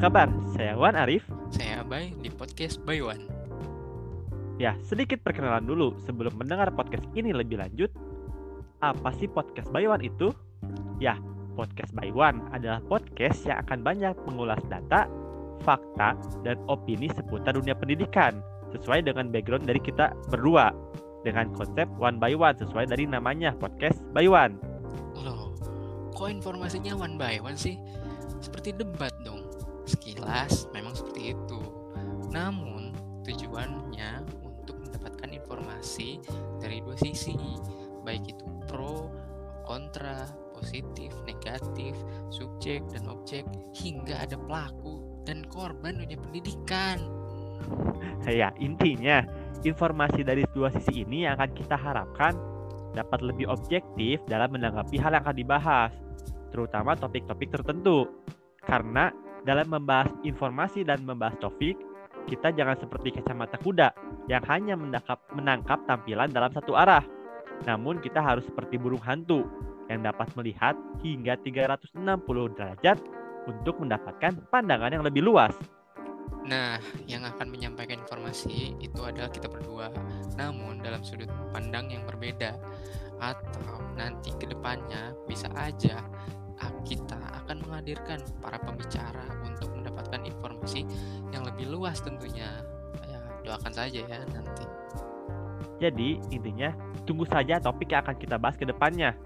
kabar? Saya Wan Arif. Saya Abai di podcast Baywan. Ya, sedikit perkenalan dulu sebelum mendengar podcast ini lebih lanjut. Apa sih podcast Baywan itu? Ya, podcast Baywan adalah podcast yang akan banyak mengulas data, fakta, dan opini seputar dunia pendidikan sesuai dengan background dari kita berdua dengan konsep one by one sesuai dari namanya podcast Baywan. Loh, kok informasinya one by one sih? Seperti debat dong. Sekilas memang seperti itu. Namun, tujuannya untuk mendapatkan informasi dari dua sisi, baik itu pro, kontra, positif, negatif, subjek dan objek, hingga ada pelaku dan korban dunia pendidikan. Ya, intinya informasi dari dua sisi ini yang akan kita harapkan dapat lebih objektif dalam menanggapi hal yang akan dibahas, terutama topik-topik tertentu. Karena dalam membahas informasi dan membahas topik, kita jangan seperti kacamata kuda yang hanya menangkap, menangkap tampilan dalam satu arah. Namun kita harus seperti burung hantu yang dapat melihat hingga 360 derajat untuk mendapatkan pandangan yang lebih luas. Nah, yang akan menyampaikan informasi itu adalah kita berdua, namun dalam sudut pandang yang berbeda. Atau nanti ke depannya bisa aja menghadirkan para pembicara untuk mendapatkan informasi yang lebih luas tentunya. Ya, doakan saja ya nanti. Jadi, intinya tunggu saja topik yang akan kita bahas ke depannya.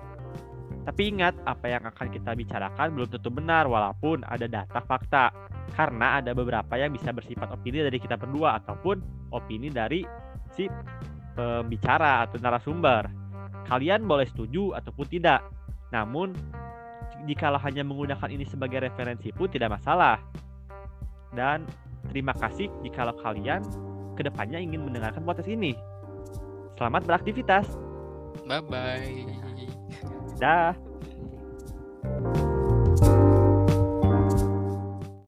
Tapi ingat, apa yang akan kita bicarakan belum tentu benar walaupun ada data fakta. Karena ada beberapa yang bisa bersifat opini dari kita berdua ataupun opini dari si pembicara atau narasumber. Kalian boleh setuju ataupun tidak. Namun, jikalau hanya menggunakan ini sebagai referensi pun tidak masalah. Dan terima kasih jikalau kalian ke depannya ingin mendengarkan podcast ini. Selamat beraktivitas. Bye-bye. Dah.